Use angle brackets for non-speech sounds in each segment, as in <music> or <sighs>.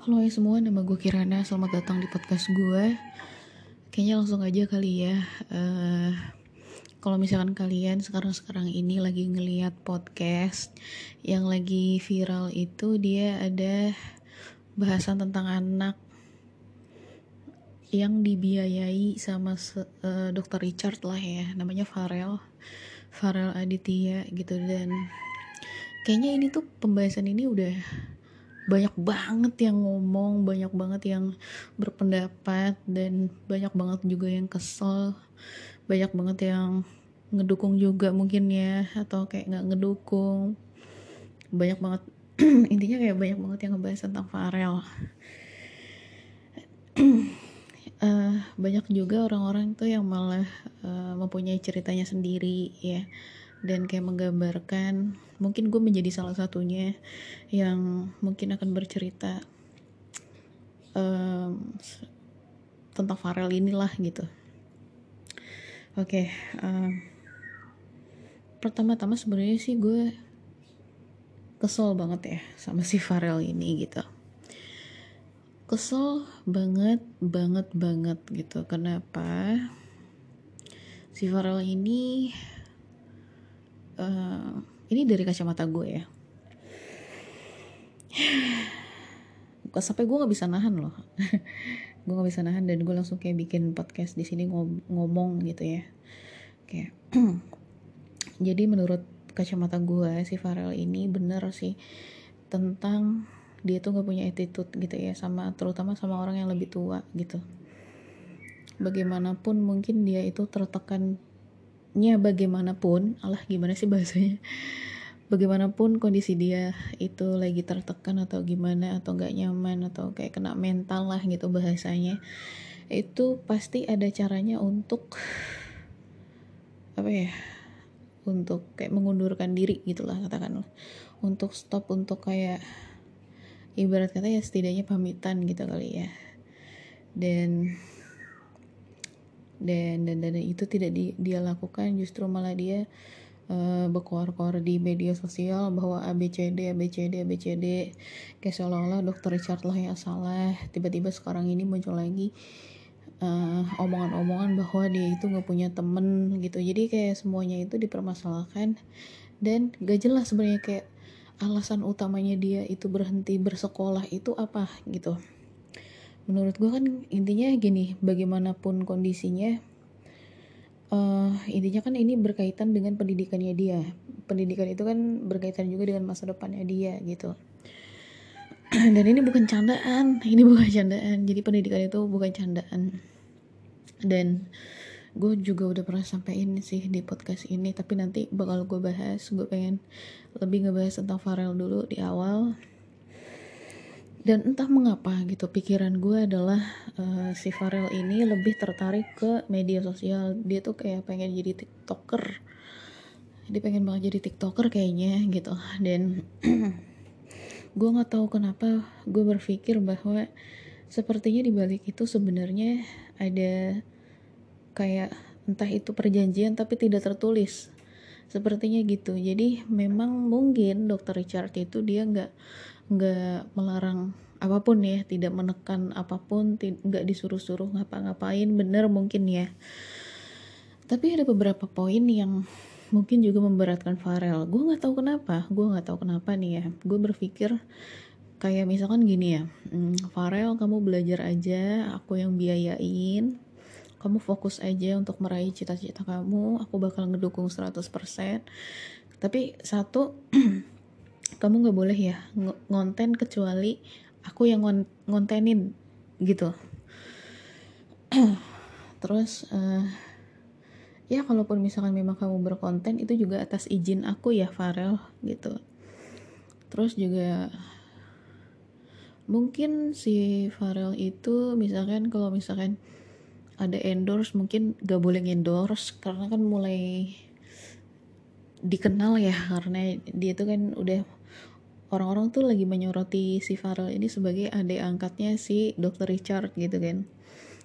Halo ya semua, nama gue Kirana. Selamat datang di podcast gue. Kayaknya langsung aja kali ya. Uh, kalau misalkan kalian sekarang-sekarang ini lagi ngeliat podcast yang lagi viral itu dia ada bahasan tentang anak yang dibiayai sama uh, dokter Richard lah ya, namanya Farel, Farel Aditya gitu dan kayaknya ini tuh pembahasan ini udah banyak banget yang ngomong banyak banget yang berpendapat dan banyak banget juga yang kesel. Banyak banget yang ngedukung juga mungkin ya atau kayak nggak ngedukung. Banyak banget <clears throat> intinya kayak banyak banget yang ngebahas tentang Farel. Uh, <clears throat> banyak juga orang-orang tuh yang malah uh, mempunyai ceritanya sendiri ya dan kayak menggambarkan mungkin gue menjadi salah satunya yang mungkin akan bercerita um, tentang Farel inilah gitu. Oke okay, um, pertama-tama sebenarnya sih gue kesel banget ya sama si Farel ini gitu. Kesel banget banget banget gitu. Kenapa? Si Farel ini ini dari kacamata gue ya. Sampai gue nggak bisa nahan loh. <laughs> Gue nggak bisa nahan dan gue langsung kayak bikin podcast di sini ngom ngomong gitu ya. Kayak <clears throat> jadi menurut kacamata gue si Farel ini bener sih tentang dia tuh nggak punya attitude gitu ya sama terutama sama orang yang lebih tua gitu. Bagaimanapun mungkin dia itu tertekan nya bagaimanapun Allah gimana sih bahasanya? Bagaimanapun kondisi dia itu lagi tertekan atau gimana atau gak nyaman atau kayak kena mental lah gitu bahasanya itu pasti ada caranya untuk apa ya untuk kayak mengundurkan diri gitulah katakan untuk stop untuk kayak ibarat kata ya setidaknya pamitan gitu kali ya. Dan dan dan dan itu tidak di, dia lakukan justru malah dia uh, berkoar-koar di media sosial bahwa ABCD ABCD ABCD kayak seolah-olah dokter Richard lah yang salah. Tiba-tiba sekarang ini muncul lagi eh, omongan-omongan bahwa dia itu nggak punya temen gitu. Jadi kayak semuanya itu dipermasalahkan. Dan gak jelas sebenarnya kayak alasan utamanya dia itu berhenti bersekolah itu apa gitu menurut gue kan intinya gini bagaimanapun kondisinya uh, intinya kan ini berkaitan dengan pendidikannya dia. Pendidikan itu kan berkaitan juga dengan masa depannya dia gitu. <clears throat> Dan ini bukan candaan ini <laughs> bukan candaan. Jadi pendidikan itu bukan candaan. Dan gue juga udah pernah sampaikan sih di podcast ini tapi nanti bakal gue bahas. Gue pengen lebih ngebahas tentang Farel dulu di awal dan entah mengapa gitu pikiran gue adalah uh, si Farel ini lebih tertarik ke media sosial. Dia tuh kayak pengen jadi tiktoker. Dia pengen banget jadi tiktoker kayaknya gitu. Dan <clears throat> gue nggak tahu kenapa gue berpikir bahwa sepertinya di balik itu sebenarnya ada kayak entah itu perjanjian tapi tidak tertulis. Sepertinya gitu. Jadi memang mungkin dokter Richard itu dia nggak nggak melarang apa pun ya tidak menekan apa pun nggak disuruh-suruh ngapa-ngapain bener mungkin ya. Tapi ada beberapa poin yang mungkin juga memberatkan Farel. Gue nggak tahu kenapa gue nggak tahu kenapa nih ya. Gue berpikir kayak misalkan gini ya hmm, Farel kamu belajar aja aku yang biayain. Kamu fokus aja untuk meraih cita-cita kamu aku bakal ngedukung 100% tapi satu <clears throat> kamu nggak boleh ya ngonten kecuali aku yang ngon ngontenin gitu. <clears throat> Terus uh, ya kalaupun misalkan memang kamu berkonten itu juga atas izin aku ya Farel gitu. Terus juga mungkin si Farel itu misalkan kalau misalkan ada endorse mungkin gak boleh endorse karena kan mulai dikenal ya karena dia tuh kan udah orang-orang tuh lagi menyoroti si Farel ini sebagai adik angkatnya si Dr. Richard gitu kan.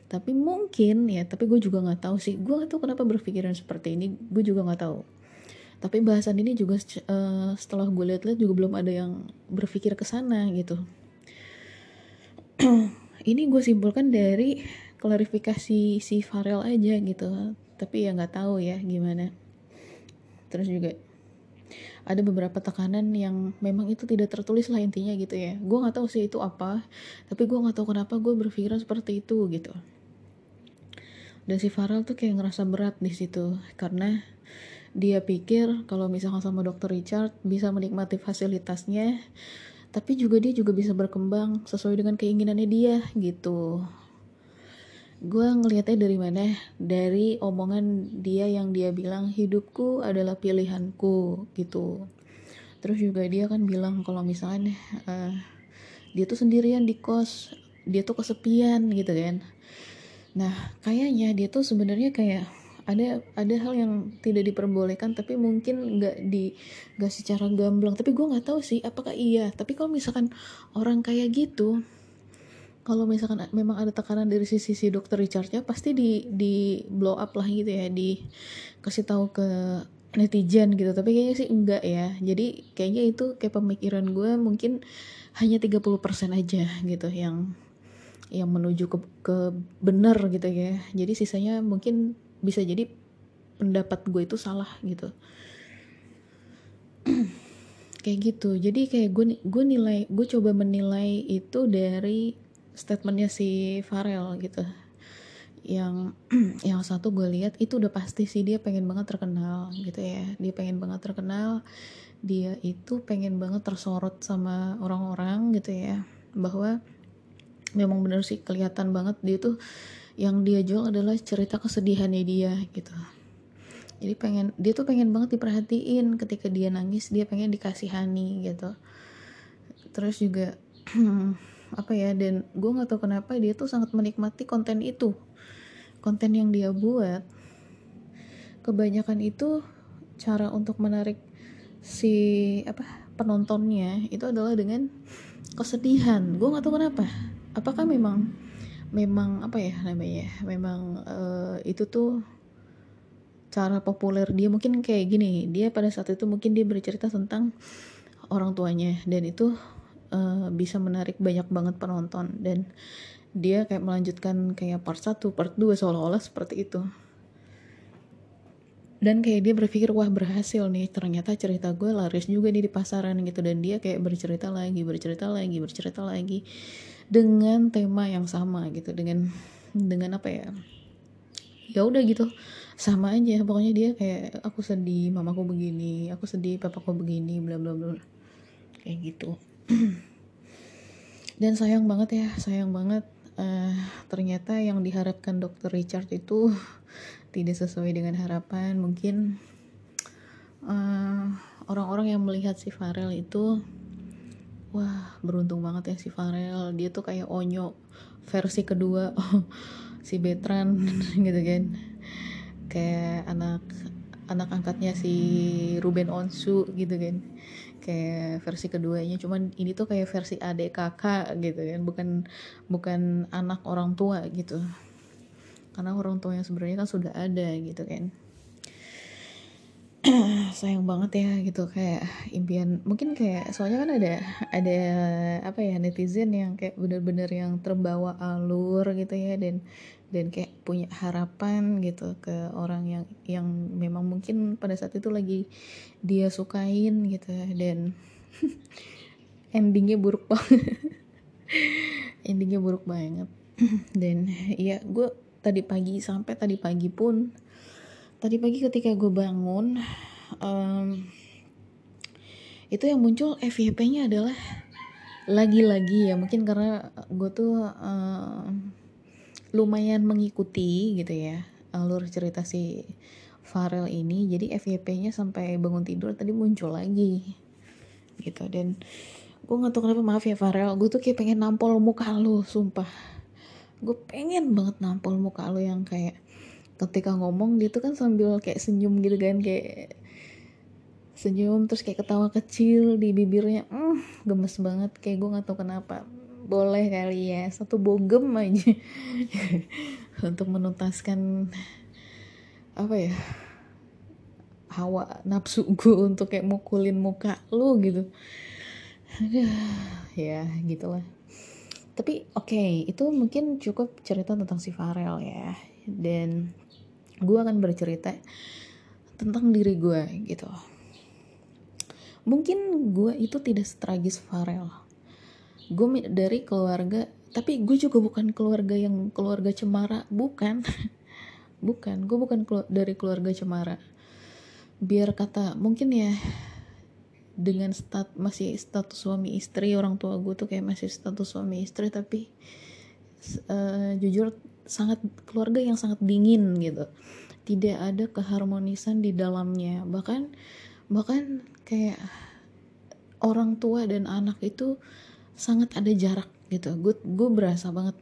Tapi mungkin ya tapi gue juga nggak tahu sih. Gue tuh kenapa berpikiran seperti ini gue juga nggak tahu. Tapi bahasan ini juga uh, setelah gue lihat-lihat juga belum ada yang berpikir ke sana gitu. <clears throat> Ini gue simpulkan dari klarifikasi si Farel aja gitu. Tapi ya nggak tahu ya gimana. Terus juga ada beberapa tekanan yang memang itu tidak tertulis lah intinya gitu ya. Gue nggak tahu sih itu apa tapi gue nggak tahu kenapa gue berpikiran seperti itu gitu. Dan si Farel tuh kayak ngerasa berat di situ karena dia pikir kalau misalkan sama dokter Richard bisa menikmati fasilitasnya tapi juga dia juga bisa berkembang sesuai dengan keinginannya dia gitu gue ngelihatnya dari mana? Dari omongan dia yang dia bilang hidupku adalah pilihanku gitu. Terus juga dia kan bilang kalau misalnya uh, dia tuh sendirian di kos dia tuh kesepian gitu kan. Nah kayaknya dia tuh sebenarnya kayak ada ada hal yang tidak diperbolehkan tapi mungkin nggak di nggak secara gamblang. Tapi gue nggak tahu sih apakah iya. Tapi kalau misalkan orang kayak gitu kalau misalkan memang ada tekanan dari sisi si dokter Richardnya pasti di di blow up lah gitu ya di kasih tahu ke netizen gitu. Tapi kayaknya sih enggak ya. Jadi kayaknya itu kayak pemikiran gue mungkin hanya 30% aja gitu yang yang menuju ke ke benar gitu ya. Jadi sisanya mungkin bisa jadi pendapat gue itu salah gitu. <clears throat> Kayak gitu. Jadi kayak gue gue nilai gue coba menilai itu dari statementnya si Farel gitu. Yang <clears throat> yang satu gue lihat itu udah pasti sih dia pengen banget terkenal gitu ya. Dia pengen banget terkenal. Dia itu pengen banget tersorot sama orang-orang gitu ya. Bahwa memang bener sih kelihatan banget dia tuh yang dia jual adalah cerita kesedihannya dia gitu. Jadi pengen dia tuh pengen banget diperhatiin ketika dia nangis dia pengen dikasihani gitu. Terus juga <clears throat> apa ya dan gue nggak tahu kenapa dia tuh sangat menikmati konten itu. Konten yang dia buat. Kebanyakan itu cara untuk menarik si apa penontonnya itu adalah dengan kesedihan. Gue nggak tahu kenapa. Apakah memang memang apa ya namanya memang uh, itu tuh cara populer dia? Mungkin kayak gini dia pada saat itu mungkin dia bercerita tentang orang tuanya dan itu uh, bisa menarik banyak banget penonton. Dan dia kayak melanjutkan kayak part 1, part 2 seolah-olah seperti itu. Dan kayak dia berpikir wah berhasil nih ternyata cerita gue laris juga nih di pasaran gitu. Dan dia kayak bercerita lagi bercerita lagi bercerita lagi dengan tema yang sama gitu. Dengan dengan apa ya? Ya udah gitu sama aja. Pokoknya dia kayak aku sedih mamaku begini aku sedih papaku begini bla bla bla kayak gitu <clears throat> dan sayang banget ya sayang banget uh, ternyata yang diharapkan dokter Richard itu <laughs> tidak sesuai dengan harapan. Mungkin eh, orang-orang uh, yang melihat si Farel itu wah beruntung banget ya si Farel. Dia tuh kayak Onyo versi kedua <laughs> si Betran <laughs> gitu kan. Kayak anak anak angkatnya si Ruben Onsu gitu kan kayak versi keduanya. Cuman ini tuh kayak versi adik kakak gitu kan. Bukan bukan anak orang tua gitu. Karena orang tua yang sebenarnya kan sudah ada gitu kan. <clears throat> Sayang banget ya gitu kayak impian. Mungkin kayak soalnya kan ada ada apa ya netizen yang kayak bener-bener yang terbawa alur gitu ya. Dan dan kayak punya harapan gitu ke orang yang yang memang mungkin pada saat itu lagi dia sukain gitu dan <laughs> endingnya buruk <laughs> banget. Endingnya buruk banget. <clears throat> Dan ya gue tadi pagi sampai tadi pagi pun tadi pagi ketika gue bangun um, itu yang muncul FYP-nya adalah lagi-lagi ya. Mungkin karena gue tuh uh, lumayan mengikuti gitu ya alur cerita si Farel ini. Jadi FYP-nya sampai bangun tidur tadi muncul lagi gitu. Dan gue gak tau kenapa maaf ya Farel gue tuh kayak pengen nampol muka lu sumpah. Gue pengen banget nampol muka lu yang kayak ketika ngomong dia tuh kan sambil kayak senyum gitu kan kayak senyum terus kayak ketawa kecil di bibirnya. Mm, gemes banget kayak gue nggak tahu kenapa boleh kali ya satu bogem aja. <laughs> Untuk menuntaskan apa ya hawa nafsu gue untuk kayak mukulin muka lu gitu. Aduh, ya gitulah. Tapi oke okay, itu mungkin cukup cerita tentang si Farel ya. Dan gue akan bercerita tentang diri gue gitu. Mungkin gue itu tidak setragis Farel gue dari keluarga tapi gue juga bukan keluarga yang keluarga cemara bukan. <laughs> Bukan gue bukan dari keluarga cemara. Biar kata mungkin ya dengan stat masih status suami istri orang tua gue tuh kayak masih status suami istri tapi uh, jujur sangat keluarga yang sangat dingin gitu. Tidak ada keharmonisan di dalamnya. Bahkan bahkan kayak orang tua dan anak itu sangat ada jarak gitu. Gue gue berasa banget.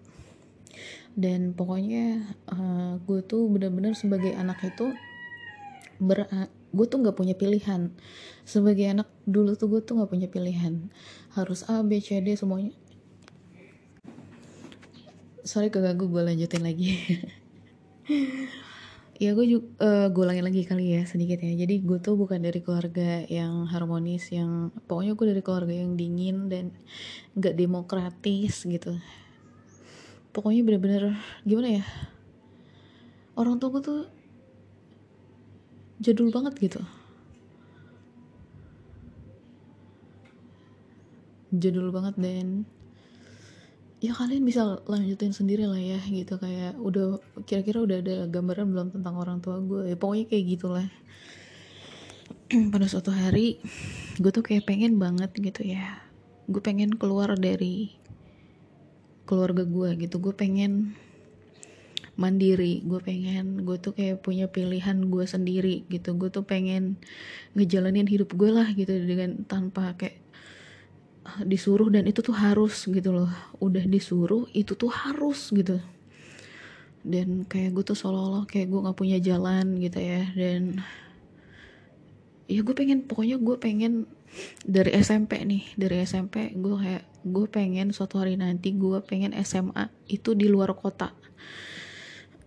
Dan pokoknya uh, gue tuh benar-benar sebagai anak itu ber gue tuh nggak punya pilihan. Sebagai anak dulu tuh gue tuh nggak punya pilihan. Harus A B C D semuanya. Sorry keganggu gue lanjutin lagi <laughs> ya gue juga uh, eh, gue ulangin lagi kali ya sedikit ya. Jadi gue tuh bukan dari keluarga yang harmonis yang pokoknya gue dari keluarga yang dingin dan nggak demokratis gitu. Pokoknya bener-bener gimana ya orang tua gue tuh jadul banget gitu. Jadul banget dan ya kalian bisa lanjutin sendiri lah ya gitu. Kayak udah kira-kira udah ada gambaran belum tentang orang tua gue? Ya pokoknya kayak gitulah. <clears throat> Pada suatu hari gue tuh kayak pengen banget gitu ya. Gue pengen keluar dari keluarga gue gitu. Gue pengen mandiri. Gue pengen gue tuh kayak punya pilihan gue sendiri gitu. Gue tuh pengen ngejalanin hidup gue lah gitu dengan tanpa kayak disuruh dan itu tuh harus gitu loh. Udah disuruh itu tuh harus gitu. Dan kayak gue tuh seolah-olah kayak gue nggak punya jalan gitu ya. Dan ya gue pengen pokoknya gue pengen dari SMP nih dari SMP gue kayak gue pengen suatu hari nanti gue pengen SMA itu di luar kota.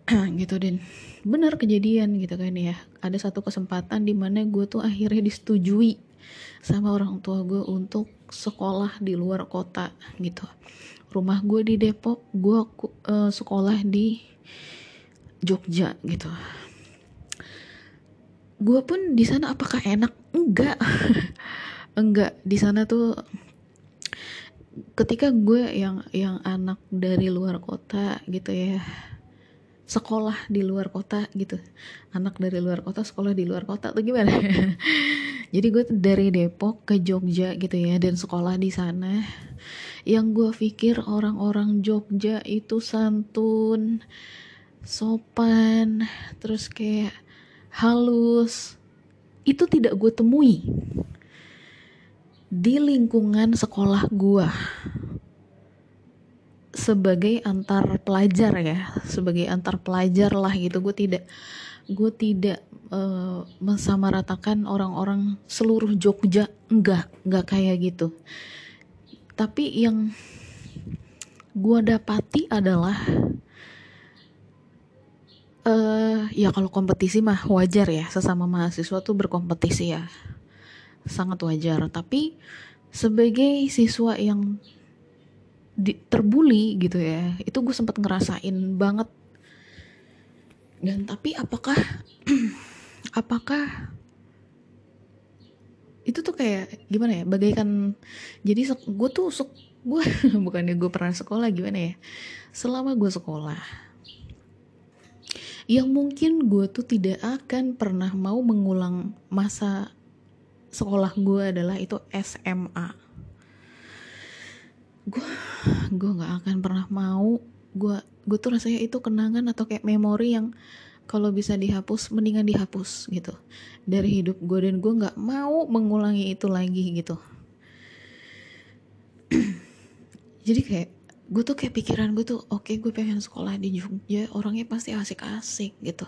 <clears throat> Gitu dan benar kejadian gitu kan ya. Ada satu kesempatan di mana gue tuh akhirnya disetujui sama orang tua gue untuk sekolah di luar kota gitu. Rumah gue di Depok gue uh, sekolah di Jogja gitu. Gue pun di sana apakah enak? Enggak. <laughs> Enggak. Di sana tuh ketika gue yang yang anak dari luar kota gitu ya sekolah di luar kota gitu. Anak dari luar kota sekolah di luar kota tuh gimana? <laughs> Jadi gue dari Depok ke Jogja gitu ya dan sekolah di sana. Yang gue pikir orang-orang Jogja itu santun sopan terus kayak halus. Itu tidak gue temui di lingkungan sekolah gue sebagai antar pelajar ya sebagai antar pelajar lah gitu. Gue tidak gue tidak uh, mensamaratakan orang-orang seluruh Jogja enggak enggak kayak gitu. Tapi yang gue dapati adalah uh, ya kalau kompetisi mah wajar ya sesama mahasiswa tuh berkompetisi ya. Sangat wajar. Tapi sebagai siswa yang di, terbully gitu ya. Itu gue sempat ngerasain banget. Dan tapi apakah <clears throat> apakah itu tuh kayak gimana ya bagaikan jadi gue tuh gue <laughs> bukannya gue pernah sekolah gimana ya selama gue sekolah yang mungkin gue tuh tidak akan pernah mau mengulang masa sekolah gue adalah itu SMA gue gue nggak akan pernah mau. Gue gue tuh rasanya itu kenangan atau kayak memori yang kalau bisa dihapus mendingan dihapus gitu. Dari hidup gue dan gue nggak mau mengulangi itu lagi gitu. <clears throat> Jadi kayak gue tuh kayak pikiran gue tuh oke okay, gue pengen sekolah di Jogja orangnya pasti asik-asik gitu.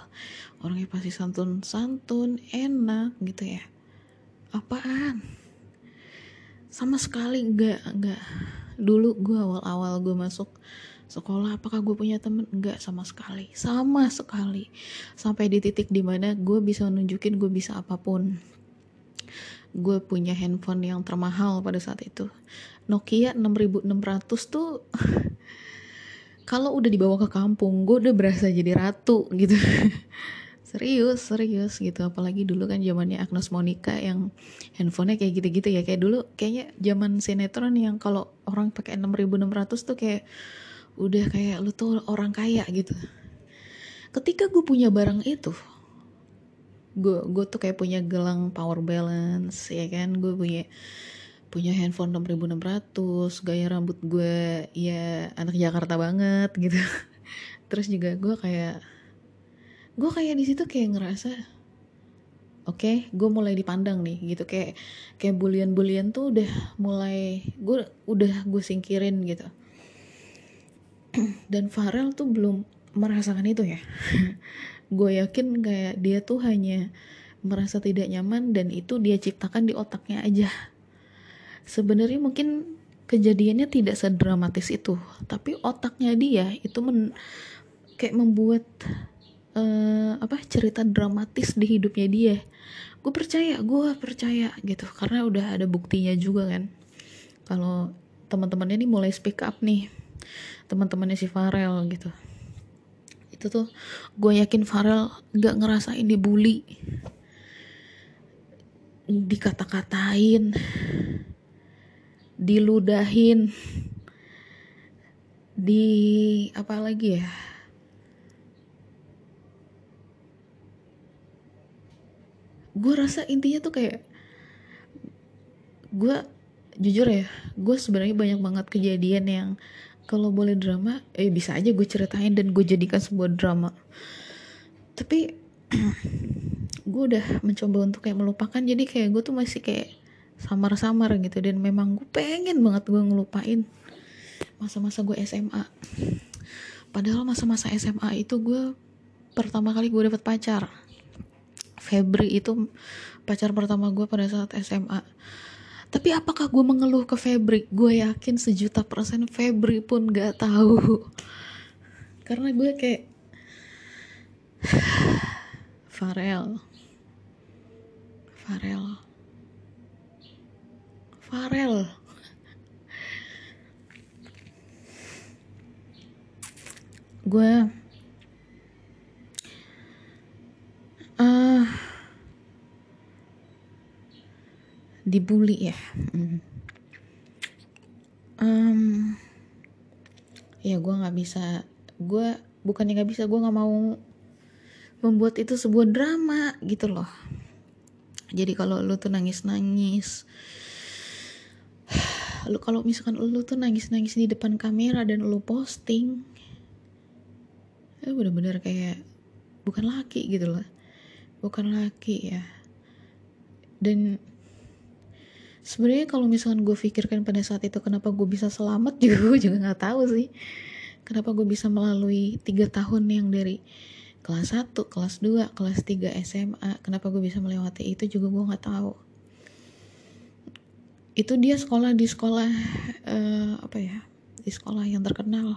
Orangnya pasti santun-santun enak gitu ya. Apaan? Sama sekali nggak nggak dulu gue awal-awal gue masuk sekolah apakah gue punya temen? Enggak sama sekali. Sama sekali. Sampai di titik di mana gue bisa nunjukin gue bisa apa pun. Gue punya handphone yang termahal pada saat itu. Nokia 6600 tuh <laughs> kalau udah dibawa ke kampung gue udah berasa jadi ratu gitu <laughs> serius serius gitu. Apalagi dulu kan zamannya Agnes Monica yang handphonenya kayak gitu-gitu ya. Kayak dulu kayaknya zaman sinetron yang kalau orang pakai 6600 tuh kayak udah kayak lu tuh orang kaya gitu. Ketika gue punya barang itu gue gue tuh kayak punya gelang power balance ya kan? Gue punya punya handphone 6600 gaya rambut gue ya anak Jakarta banget gitu. <laughs> Terus juga gue kayak gue kayak di situ kayak ngerasa oke okay, gue mulai dipandang nih gitu. Kayak kayak bulian-bulian tuh udah mulai gue udah gue singkirin gitu. Dan Farel tuh belum merasakan itu ya. <laughs> Gue yakin kayak dia tuh hanya merasa tidak nyaman dan itu dia ciptakan di otaknya aja. Sebenarnya mungkin kejadiannya tidak sedramatis itu tapi otaknya dia itu men kayak membuat uh, apa cerita dramatis di hidupnya dia. Gue percaya gue percaya gitu. Karena udah ada buktinya juga kan. Kalau teman-temannya nih mulai speak up nih. Teman-temannya si Farel gitu. Itu tuh gue yakin Farel gak ngerasain dibully. Dikata-katain. Diludahin. Di apa lagi ya gue rasa intinya tuh kayak gue jujur ya gue sebenarnya banyak banget kejadian yang kalau boleh drama eh bisa aja gue ceritain dan gue jadikan sebuah drama. Tapi <clears throat> gue udah mencoba untuk kayak melupakan jadi kayak gue tuh masih kayak samar-samar gitu dan memang gue pengen banget gue ngelupain masa-masa gue SMA padahal masa-masa SMA itu gue pertama kali gue dapet pacar Febri itu pacar pertama gue pada saat SMA tapi apakah gue mengeluh ke Febri? Gue yakin sejuta persen Febri pun gak tahu. <laughs> Karena gue kayak <sighs> Farel. Farel. Farel. <laughs> Gue uh, dibully ya? Um, ya gue nggak bisa gue bukannya nggak bisa gue nggak mau membuat itu sebuah drama gitu loh. Jadi kalau lu tuh nangis nangis <sighs> lu kalau misalkan lu tuh nangis-nangis di depan kamera dan lu posting ya bener-bener kayak bukan laki gitu loh bukan laki ya. Dan sebenarnya kalau misalkan gue pikirkan pada saat itu kenapa gue bisa selamat <laughs> juga gue juga nggak tahu sih. Kenapa gue bisa melalui tiga tahun yang dari kelas 1, kelas 2, kelas 3 SMA kenapa gue bisa melewati itu juga gue nggak tahu. Itu dia sekolah di sekolah uh, apa ya di sekolah yang terkenal.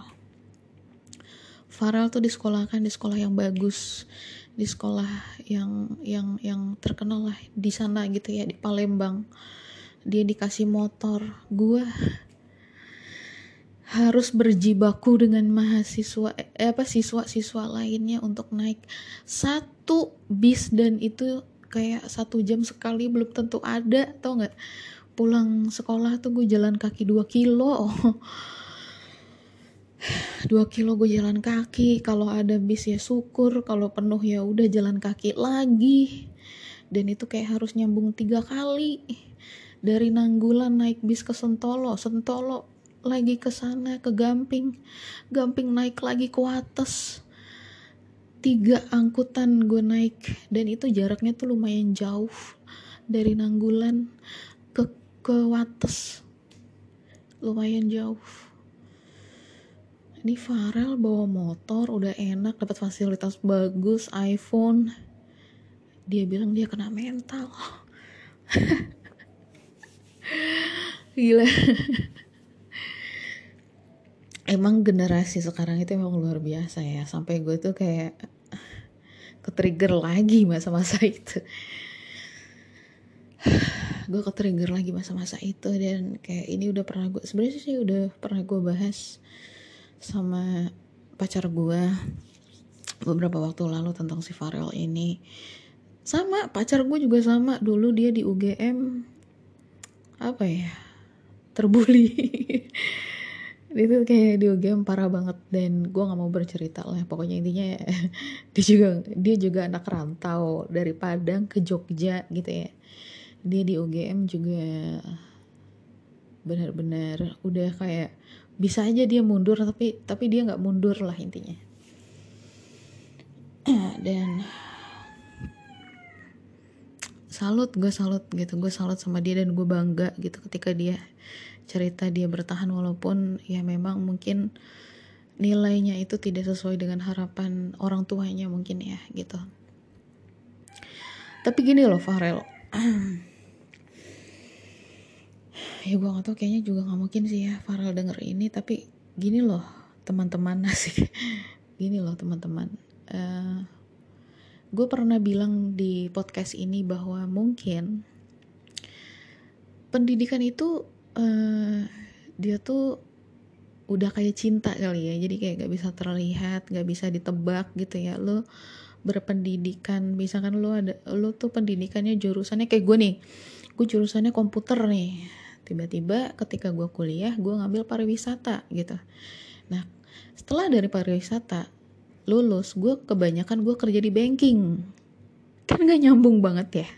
Farel tuh disekolahkan di sekolah yang bagus di sekolah yang yang yang terkenal lah di sana gitu ya di Palembang. Dia dikasih motor. Gue harus berjibaku dengan mahasiswa eh, apa siswa-siswa lainnya untuk naik satu bis dan itu kayak satu jam sekali belum tentu ada tau nggak? Pulang sekolah tuh gue jalan kaki 2 kilo <laughs> 2 kilo gue jalan kaki kalau ada bis ya syukur kalau penuh ya udah jalan kaki lagi. Dan itu kayak harus nyambung tiga kali. Dari Nanggulan naik bis ke Sentolo Sentolo lagi ke sana ke Gamping. Gamping naik lagi ke Wates. Tiga angkutan gue naik dan itu jaraknya tuh lumayan jauh dari Nanggulan ke Wates. Lumayan jauh ini Farel bawa motor udah enak dapat fasilitas bagus iPhone. Dia bilang dia kena mental. <laughs> Gila. Emang generasi sekarang itu emang luar biasa ya. Sampai gue tuh kayak ke trigger lagi masa-masa itu. <sighs> Gue ke trigger lagi masa-masa itu dan kayak ini udah pernah gue sebenarnya sih udah pernah gue bahas sama pacar gue beberapa waktu lalu tentang si Farel ini. Sama pacar gue juga sama. Dulu dia di UGM apa ya terbuli <laughs> itu kayak di UGM parah banget dan gue nggak mau bercerita lah. Pokoknya intinya <laughs> dia juga dia juga anak rantau dari Padang ke Jogja gitu ya. Dia di UGM juga benar-benar udah kayak bisa aja dia mundur tapi tapi dia nggak mundur lah intinya. <clears throat> Dan salut gue salut gitu. Gue salut sama dia dan gue bangga gitu ketika dia cerita dia bertahan walaupun ya memang mungkin nilainya itu tidak sesuai dengan harapan orang tuanya mungkin ya gitu. Tapi gini loh Farel <clears throat> ya gue gak tau kayaknya juga gak mungkin sih ya Farel denger ini tapi gini loh teman-teman <laughs> sih gini loh teman-teman uh, eh, gue pernah bilang di podcast ini bahwa mungkin pendidikan itu uh, dia tuh udah kayak cinta kali ya jadi kayak gak bisa terlihat gak bisa ditebak gitu ya. Lo berpendidikan misalkan lo ada lo tuh pendidikannya jurusannya kayak gue nih gue jurusannya komputer nih tiba-tiba ketika gue kuliah gue ngambil pariwisata gitu. Nah setelah dari pariwisata lulus gue kebanyakan gue kerja di banking. Kan gak nyambung banget ya.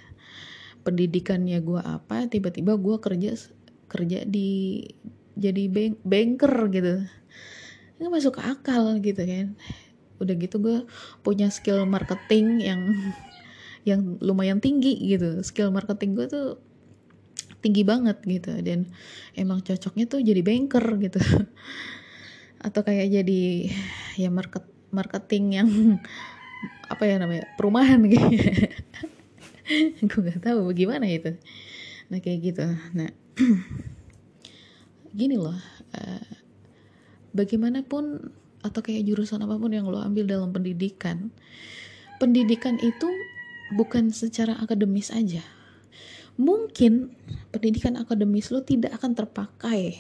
Pendidikannya gue apa tiba-tiba gue kerja kerja di jadi bank banker gitu. Nggak masuk akal gitu kan. Udah gitu gue punya skill marketing yang yang lumayan tinggi gitu. Skill marketing gue tuh tinggi banget gitu. Dan emang cocoknya tuh jadi banker gitu. <laughs> Atau kayak jadi ya market marketing yang <laughs> apa ya namanya perumahan <laughs> gitu. Gue nggak tahu bagaimana itu. Nah kayak gitu. Nah <clears throat> gini loh uh, bagaimanapun atau kayak jurusan apa pun yang lo ambil dalam pendidikan pendidikan itu bukan secara akademis aja mungkin pendidikan akademis lo tidak akan terpakai.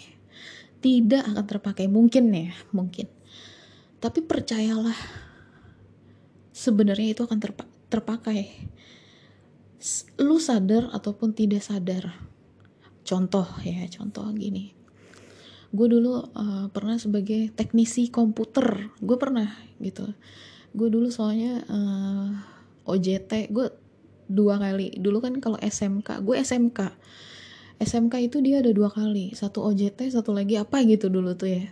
Tidak akan terpakai. Mungkin ya mungkin. Tapi percayalah sebenarnya itu akan terpa terpakai. Lu sadar ataupun tidak sadar. Contoh ya contoh gini. Gue dulu uh, pernah sebagai teknisi komputer. Gue pernah gitu. Gue dulu soalnya uh, eh, OJT gue dua kali. Dulu kan kalau SMK gue SMK SMK itu dia ada dua kali. Satu OJT satu lagi apa gitu dulu tuh ya.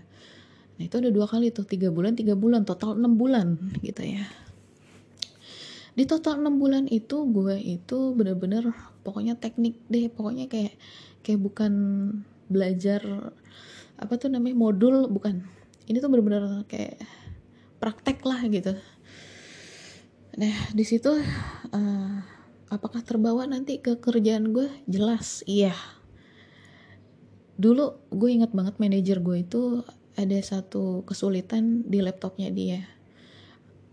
Nah itu ada dua kali tuh. Tiga bulan tiga bulan. Total enam bulan gitu ya. Di total enam bulan itu gue itu bener-bener pokoknya teknik deh. Pokoknya kayak kayak bukan belajar apa tuh namanya modul bukan. Ini tuh bener-bener kayak praktek lah gitu. Nah di situ uh, apakah terbawa nanti ke kerjaan gue? Jelas iya. Dulu gue ingat banget manajer gue itu ada satu kesulitan di laptopnya dia.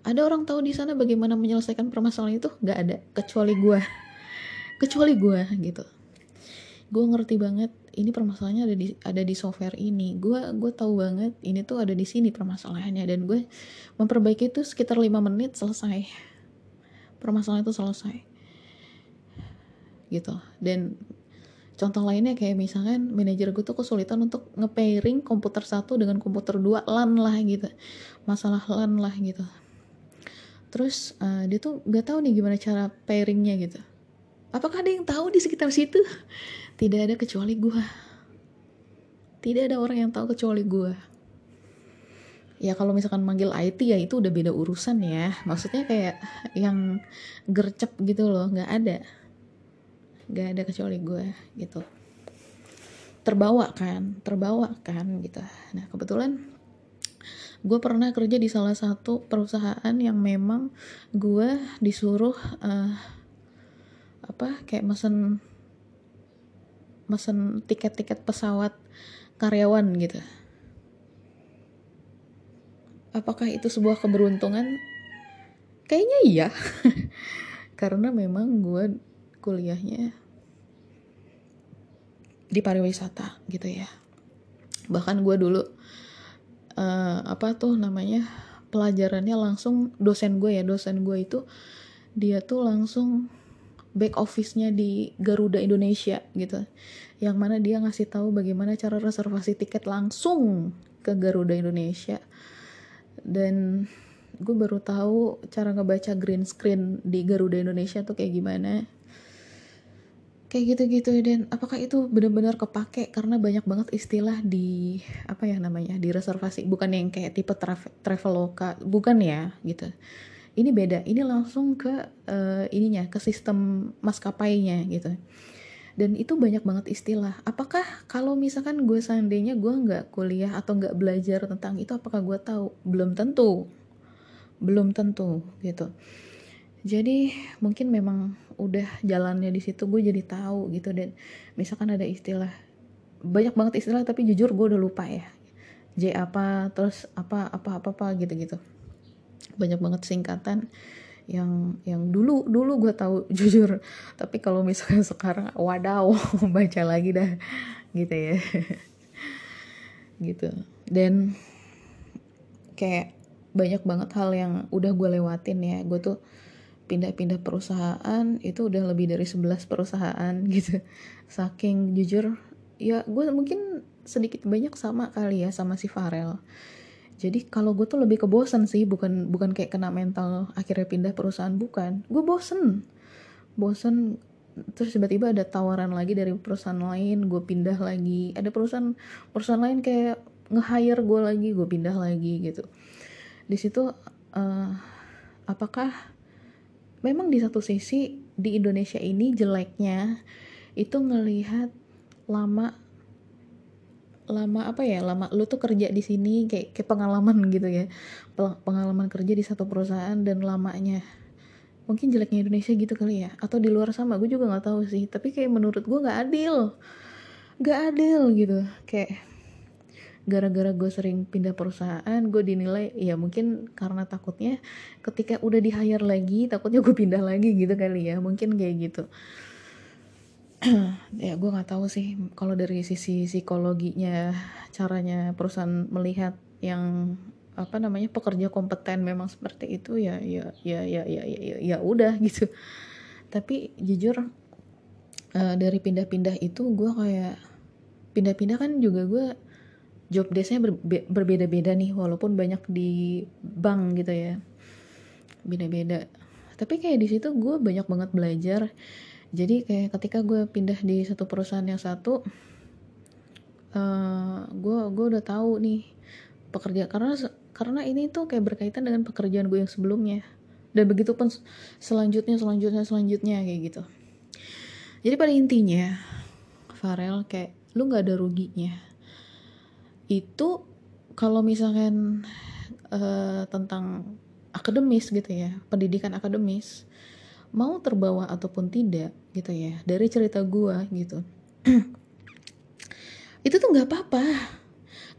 Ada orang tahu di sana bagaimana menyelesaikan permasalahan itu? Gak ada kecuali gue. Kecuali gue gitu. Gue ngerti banget ini permasalahannya ada di ada di software ini. Gue gue tahu banget ini tuh ada di sini permasalahannya. Dan gue memperbaiki itu sekitar lima menit selesai. Permasalahan itu selesai gitu. Dan contoh lainnya kayak misalkan manajer gue tuh kesulitan untuk nge-pairing komputer satu dengan komputer dua LAN lah gitu. Masalah LAN lah gitu. Terus uh, dia tuh gak tahu nih gimana cara pairingnya gitu. Apakah ada yang tahu di sekitar situ? Tidak ada kecuali gue tidak ada orang yang tahu kecuali gue ya kalau misalkan manggil IT ya itu udah beda urusan ya. Maksudnya kayak yang gercep gitu loh nggak ada gak ada kecuali gue gitu. Terbawa kan terbawa kan gitu. Nah kebetulan gue pernah kerja di salah satu perusahaan yang memang gue disuruh uh, apa kayak mesen mesen tiket-tiket pesawat karyawan gitu. Apakah itu sebuah keberuntungan? Kayaknya iya. <laughs> Karena memang gue kuliahnya di pariwisata gitu ya. Bahkan gue dulu uh, apa tuh namanya pelajarannya langsung dosen gue ya. Dosen gue itu dia tuh langsung back office-nya di Garuda Indonesia gitu. Yang mana dia ngasih tahu bagaimana cara reservasi tiket langsung ke Garuda Indonesia. Dan gue baru tahu cara ngebaca green screen di Garuda Indonesia tuh kayak gimana kayak gitu-gitu dan apakah itu benar-benar kepake? Karena banyak banget istilah di apa ya namanya di reservasi. Bukan yang kayak tipe travel traveloka bukan ya gitu. Ini beda. Ini langsung ke uh, ininya ke sistem maskapainya gitu. Dan itu banyak banget istilah. Apakah kalau misalkan gue seandainya gue nggak kuliah atau nggak belajar tentang itu apakah gue tahu? Belum tentu. Belum tentu gitu jadi mungkin memang udah jalannya di situ gue jadi tahu gitu. Dan misalkan ada istilah banyak banget istilah tapi jujur gue udah lupa ya. J apa terus apa apa apa apa gitu gitu banyak banget singkatan yang yang dulu dulu gue tahu <laughs> jujur. Tapi kalau misalkan sekarang wadaw <laughs> baca lagi dah gitu ya. <laughs> Gitu. Dan kayak banyak banget hal yang udah gue lewatin ya. Gue tuh pindah-pindah perusahaan itu udah lebih dari 11 perusahaan <laughs> gitu. Saking jujur ya gue mungkin sedikit banyak sama kali ya sama si Farel. Jadi kalau gue tuh lebih ke bosen sih bukan bukan kayak kena mental akhirnya pindah perusahaan bukan. Gue bosen. Bosen terus tiba-tiba ada tawaran lagi dari perusahaan lain gue pindah lagi. Ada perusahaan perusahaan lain kayak nge-hire gue lagi gue pindah lagi gitu. Di situ uh, apakah memang di satu sisi di Indonesia ini jeleknya itu ngelihat lama lama apa ya lama lu tuh kerja di sini kayak kayak pengalaman gitu ya. Pengalaman kerja di satu perusahaan dan lamanya mungkin jeleknya Indonesia gitu kali ya atau di luar sama gue juga nggak tahu sih. Tapi kayak menurut gue nggak adil nggak adil gitu. Kayak gara-gara gue sering pindah perusahaan gue dinilai ya mungkin karena takutnya ketika udah di hire lagi takutnya gue pindah lagi gitu kali ya mungkin kayak gitu. <clears throat> Ya gue nggak tahu sih kalau dari sisi psikologinya caranya perusahaan melihat yang apa namanya pekerja kompeten memang seperti itu ya ya ya ya ya ya ya, ya udah gitu. Tapi jujur uh, dari pindah-pindah itu gue kayak pindah-pindah kan juga gue job desknya berbe berbeda-beda nih walaupun banyak di bank gitu ya. Beda-beda. Tapi kayak di situ gue banyak banget belajar. Jadi kayak ketika gue pindah di satu perusahaan yang satu gue uh, gue udah tahu nih pekerja karena karena ini tuh kayak berkaitan dengan pekerjaan gue yang sebelumnya. Dan begitu pun selanjutnya selanjutnya selanjutnya kayak gitu. Jadi pada intinya Farel kayak lu nggak ada ruginya itu kalau misalkan uh, tentang akademis gitu ya pendidikan akademis mau terbawa ataupun tidak gitu ya dari cerita gue gitu. <clears throat> Itu tuh nggak apa-apa.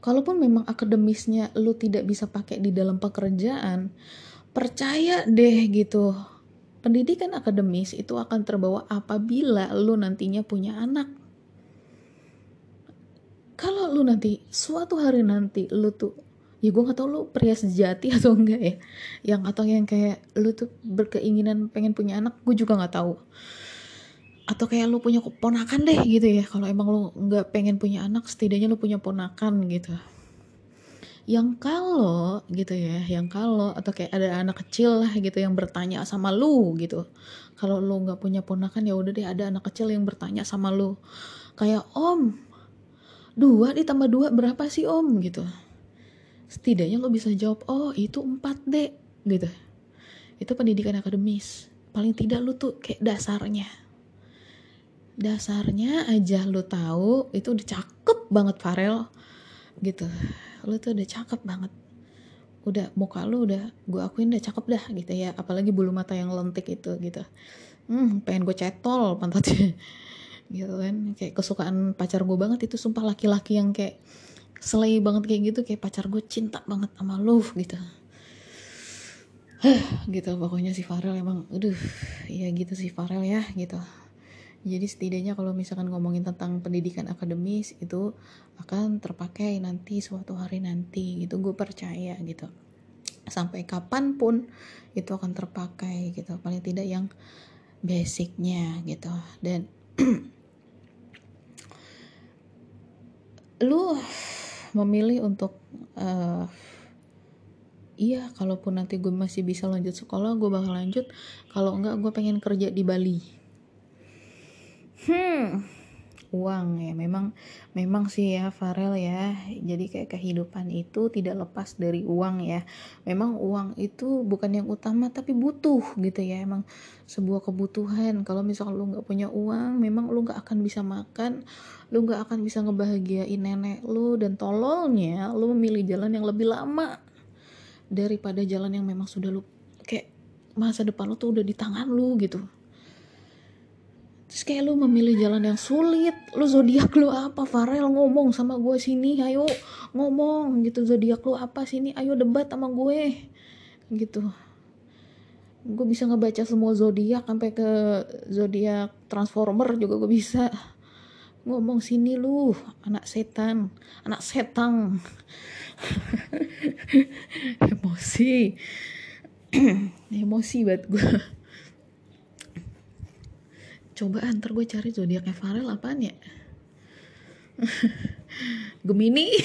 Kalaupun memang akademisnya lu tidak bisa pakai di dalam pekerjaan percaya deh gitu. Pendidikan akademis itu akan terbawa apabila lu nantinya punya anak kalau lu nanti suatu hari nanti lu tuh ya gue gak tau lu pria sejati <laughs> atau enggak ya. Yang atau yang kayak lu tuh berkeinginan pengen punya anak gue juga nggak tahu. Atau kayak lu punya ponakan deh gitu ya. Kalau emang lu nggak pengen punya anak setidaknya lu punya ponakan gitu. Yang kalau gitu ya yang kalau atau kayak ada anak kecil lah gitu yang bertanya sama lu gitu. Kalau lu nggak punya ponakan ya udah deh ada anak kecil yang bertanya sama lu. Kayak om dua ditambah dua berapa sih om? Gitu. Setidaknya lo bisa jawab oh itu empat dek. Gitu. Itu pendidikan akademis. Paling tidak lo tuh kayak dasarnya. Dasarnya aja lo tahu itu udah cakep banget Farel. Gitu. Lo tuh udah cakep banget. Udah muka lo udah gue akuin udah cakep dah gitu ya. Apalagi bulu mata yang lentik itu gitu. Hmm pengen gue cetol pantatnya gitu kan. Kayak kesukaan pacar gue banget itu sumpah laki-laki yang kayak selai banget kayak gitu kayak pacar gue cinta banget sama lu gitu. Gitu pokoknya si Farel emang aduh ya gitu si Farel ya gitu. Jadi setidaknya kalau misalkan ngomongin tentang pendidikan akademis itu akan terpakai nanti suatu hari nanti gitu. Gue percaya gitu. Sampai kapan pun itu akan terpakai gitu. Paling tidak yang basicnya gitu. Dan <clears throat> lu memilih untuk uh, iya kalaupun nanti gue masih bisa lanjut sekolah gue bakal lanjut. Kalau enggak gue pengen kerja di Bali. Hmm, uang ya. Memang memang sih ya Farel ya. Jadi kayak kehidupan itu tidak lepas dari uang ya. Memang uang itu bukan yang utama tapi butuh gitu ya. Emang sebuah kebutuhan. Kalau misalkan lu nggak punya uang memang lu nggak akan bisa makan lu nggak akan bisa ngebahagiain nenek lu. Dan tololnya lu memilih jalan yang lebih lama daripada jalan yang memang sudah lu kayak masa depan lu tuh udah di tangan lu gitu terus kayak lu memilih jalan yang sulit. Lu zodiak lu apa? Farel ngomong sama gue sini ayo ngomong gitu zodiak lu apa sini? Ayo debat sama gue. Gitu. Gue bisa ngebaca semua zodiak sampai ke zodiak transformer juga gue bisa. Ngomong sini lu anak setan anak setang. <laughs> Emosi. <clears throat> Emosi banget gue coba antar gue cari zodiaknya Farel apaan ya? <laughs> Gemini. <laughs>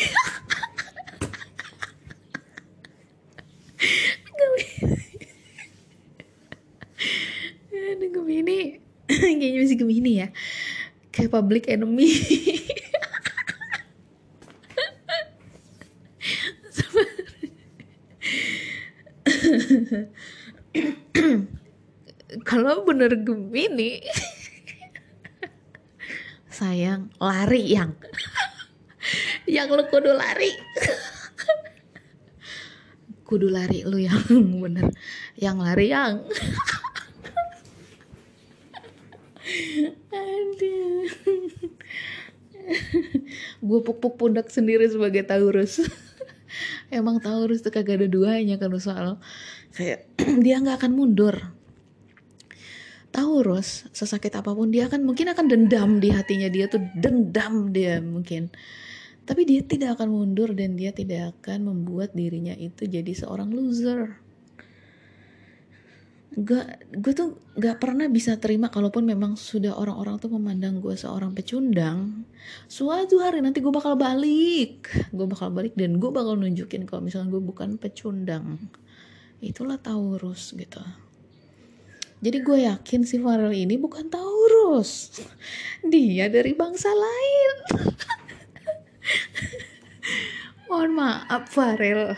Ada <laughs> Gemini. Kayaknya masih Gemini ya. Kayak public enemy. Kalau bener Gemini sayang lari yang. <laughs> Yang lu kudu lari. <laughs> Kudu lari lu yang. <laughs> Bener. Yang lari yang. Aduh gue puk-puk pundak sendiri sebagai Taurus. Emang Taurus tuh kagak ada duanya kan soal kayak <clears throat> dia nggak akan mundur Taurus sesakit apa pun dia akan mungkin akan dendam di hatinya dia tuh. Dendam dia mungkin. Tapi dia tidak akan mundur dan dia tidak akan membuat dirinya itu jadi seorang loser. Gak gue tuh gak pernah bisa terima kalaupun memang sudah orang-orang tuh memandang gue seorang pecundang. Suatu hari nanti gue bakal balik. Gue bakal balik dan gue bakal nunjukin kalau misalnya gue bukan pecundang. Itulah Taurus gitu jadi gue yakin si Farel ini bukan Taurus. Dia dari bangsa lain. <laughs> Mohon maaf Farel.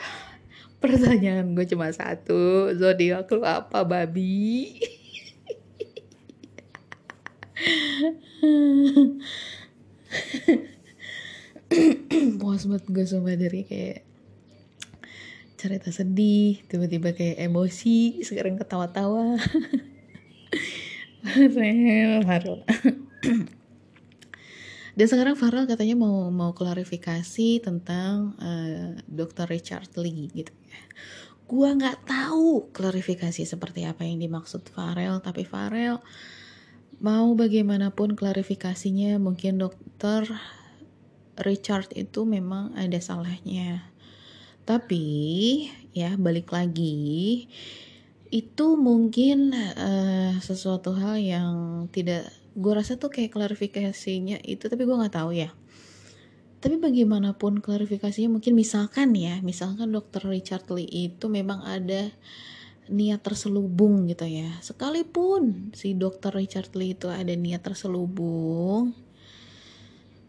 Pertanyaan gue cuma satu. Zodiak lu apa babi? <laughs> Puas banget gue sama dari kayak cerita sedih tiba-tiba kayak emosi sekarang ketawa-tawa. <laughs> Farel. <clears throat> Dan sekarang Farel katanya mau mau klarifikasi tentang uh, Dr. Richard Lee gitu. Ya gua nggak tahu klarifikasi seperti apa yang dimaksud Farel tapi Farel mau bagaimanapun klarifikasinya mungkin dokter Richard itu memang ada salahnya tapi ya balik lagi itu mungkin uh, sesuatu hal yang tidak gue rasa tuh kayak klarifikasinya itu tapi gue nggak tahu ya. Tapi bagaimanapun klarifikasinya mungkin misalkan ya misalkan dokter Richard Lee itu memang ada niat terselubung gitu ya. Sekalipun si dokter Richard Lee itu ada niat terselubung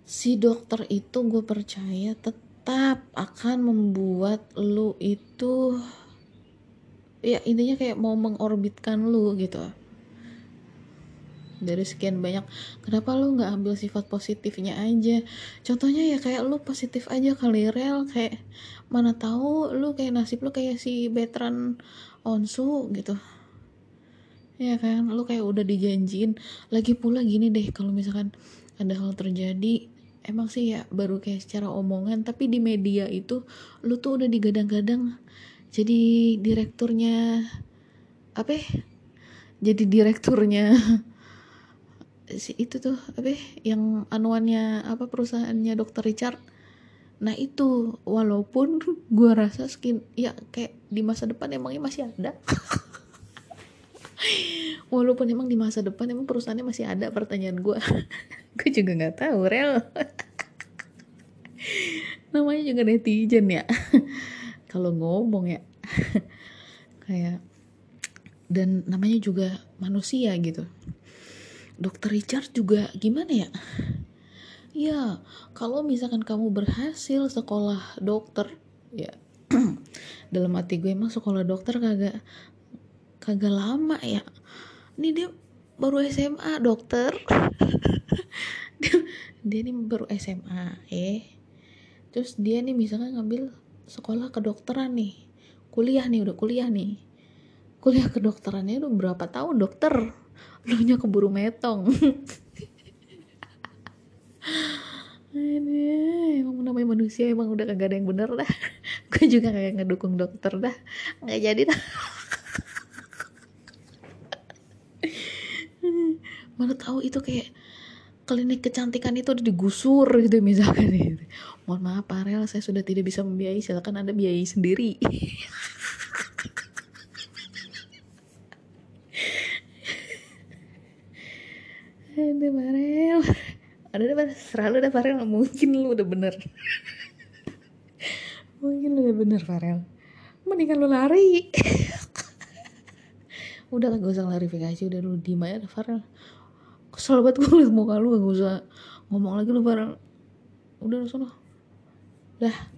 si dokter itu gue percaya tetap tetap akan membuat lu itu ya intinya kayak mau mengorbitkan lu gitu. Dari sekian banyak kenapa lu nggak ambil sifat positifnya aja? Contohnya ya kayak lu positif aja kali rel. Kayak mana tahu lu kayak nasib lu kayak si veteran onsu gitu. Ya kan lu kayak udah dijanjin lagi pula gini deh kalau misalkan ada hal terjadi emang sih ya baru kayak secara omongan tapi di media itu lu tuh udah digadang-gadang. Jadi direkturnya apa ya? jadi direkturnya <laughs> si itu tuh apa yang anuannya apa perusahaannya dokter Richard. Nah itu walaupun gue rasa skin ya kayak di masa depan emangnya masih ada <laughs> <laughs> walaupun emang di masa depan emang perusahaannya masih ada pertanyaan gue <laughs> gue juga nggak tahu rel. <laughs> Namanya juga netizen ya. Kalau ngomong ya. Kayak dan namanya juga manusia gitu. Dokter Richard juga gimana ya? Ya kalau misalkan kamu berhasil sekolah dokter ya. <clears throat> Dalam hati gue emang sekolah dokter kagak kagak lama ya. Ini dia baru SMA dokter. <laughs> Dia, dia nih baru SMA eh terus dia nih misalkan ngambil sekolah kedokteran nih. Kuliah nih udah kuliah nih. Kuliah kedokterannya udah berapa tahun dokter? Lu nya keburu metong. <laughs> Aduh, emang namanya manusia emang udah kagak ada yang bener dah. <laughs> Gue juga kayak ngedukung dokter dah. Nggak jadi dah mana tahu itu kayak klinik kecantikan itu udah digusur gitu misalkan gitu. mohon maaf Parel saya sudah tidak bisa membiayai. Silakan anda biayai sendiri. <laughs> Aduh Farel Ada deh Serah lu deh Farel Mungkin lu udah bener. <laughs> Mungkin lu udah bener Farel Mendingan lu lari. <laughs> Udah lah gak usah klarifikasi. Udah lu diem aja Farel Kesel banget gue liat muka lu Gak usah ngomong lagi lu Farel Udah lu sana. Dah